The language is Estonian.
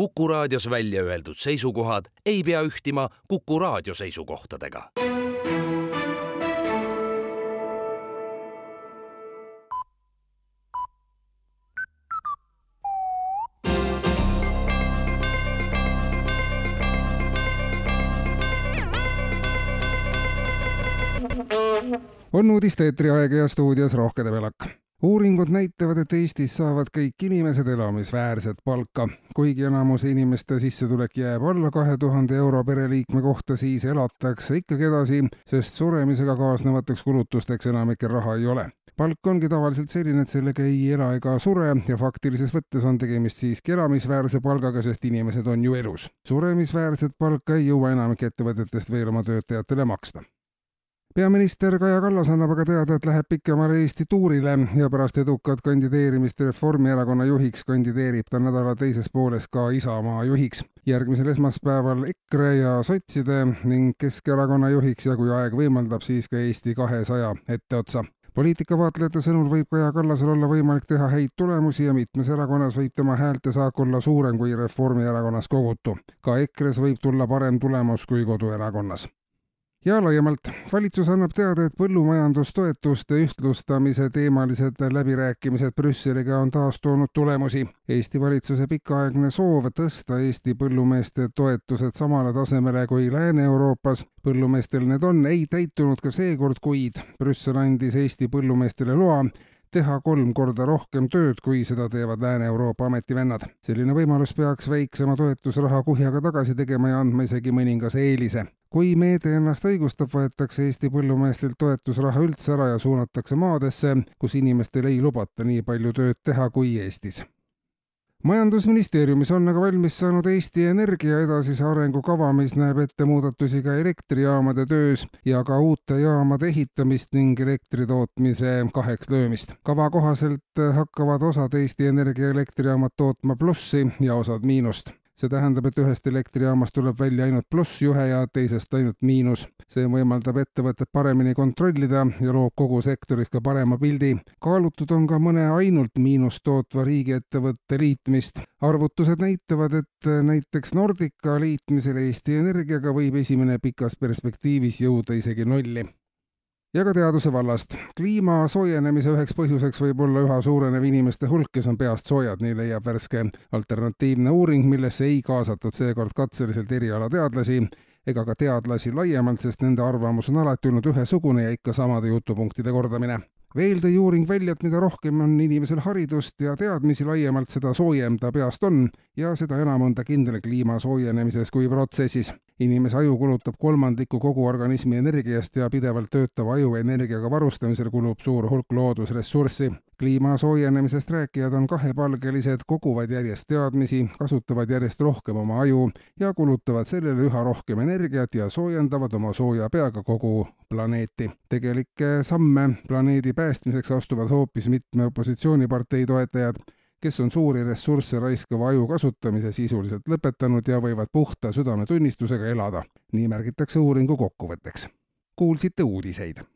Kuku raadios välja öeldud seisukohad ei pea ühtima Kuku raadio seisukohtadega. on uudiste eetriaeg ja stuudios Rohke Debelak uuringud näitavad, et Eestis saavad kõik inimesed elamisväärset palka. kuigi enamuse inimeste sissetulek jääb alla kahe tuhande euro pereliikme kohta, siis elatakse ikkagi edasi, sest suremisega kaasnevateks kulutusteks enamikel raha ei ole. palk ongi tavaliselt selline, et sellega ei ela ega sure ja faktilises võttes on tegemist siiski elamisväärse palgaga, sest inimesed on ju elus. suremisväärset palka ei jõua enamik ettevõtetest veel oma töötajatele maksta peaminister Kaja Kallas annab aga teada, et läheb pikemale Eesti tuurile ja pärast edukat kandideerimist Reformierakonna juhiks kandideerib ta nädala teises pooles ka Isamaa juhiks. järgmisel esmaspäeval EKRE ja sotside ning Keskerakonna juhiks ja kui aeg võimaldab, siis ka Eesti kahesaja etteotsa poliitikavaatlejate sõnul võib Kaja Kallasel olla võimalik teha häid tulemusi ja mitmes erakonnas võib tema häälte saak olla suurem kui Reformierakonnas kogutu. ka EKRE-s võib tulla parem tulemus kui koduerakonnas ja laiemalt, valitsus annab teada, et põllumajandustoetuste ühtlustamise teemalised läbirääkimised Brüsseliga on taas toonud tulemusi. Eesti valitsuse pikaaegne soov tõsta Eesti põllumeeste toetused samale tasemele kui Lääne-Euroopas, põllumeestel need on, ei täitunud ka seekord, kuid Brüssel andis Eesti põllumeestele loa teha kolm korda rohkem tööd, kui seda teevad Lääne-Euroopa ametivennad. selline võimalus peaks väiksema toetusraha kuhjaga tagasi tegema ja andma isegi mõningase eelise kui meede ennast õigustab, võetakse Eesti põllumeestelt toetusraha üldse ära ja suunatakse maadesse, kus inimestel ei lubata nii palju tööd teha kui Eestis majandusministeeriumis on aga valmis saanud Eesti Energia edasise arengukava, mis näeb ette muudatusi ka elektrijaamade töös ja ka uute jaamade ehitamist ning elektritootmise kaheks löömist. kava kohaselt hakkavad osad Eesti Energia elektrijaamad tootma plussi ja osad miinust see tähendab, et ühest elektrijaamast tuleb välja ainult plussjuhe ja teisest ainult miinus. see võimaldab ettevõtet paremini kontrollida ja loob kogu sektoris ka parema pildi. kaalutud on ka mõne ainult miinust tootva riigiettevõtte liitmist. arvutused näitavad, et näiteks Nordica liitmisel Eesti Energiaga võib esimene pikas perspektiivis jõuda isegi nulli ja ka teaduse vallast. kliima soojenemise üheks põhjuseks võib olla üha suurenev inimeste hulk, kes on peast soojad, nii leiab värske alternatiivne uuring, millesse ei kaasatud seekord katseliselt erialateadlasi ega ka teadlasi laiemalt, sest nende arvamus on alati olnud ühesugune ja ikka samade jutupunktide kordamine veel tõi uuring välja, et mida rohkem on inimesel haridust ja teadmisi laiemalt, seda soojem ta peast on ja seda enam on ta kindel kliima soojenemises kui protsessis. inimese aju kulutab kolmandiku kogu organismi energiast ja pidevalt töötava aju energiaga varustamisel kulub suur hulk loodusressurssi kliima soojenemisest rääkijad on kahepalgelised, koguvad järjest teadmisi, kasutavad järjest rohkem oma aju ja kulutavad sellele üha rohkem energiat ja soojendavad oma sooja peaga kogu planeeti. tegelikke samme planeedi päästmiseks astuvad hoopis mitme opositsioonipartei toetajad, kes on suuri ressursse raiskava aju kasutamise sisuliselt lõpetanud ja võivad puhta südametunnistusega elada. nii märgitakse uuringu kokkuvõtteks. kuulsite uudiseid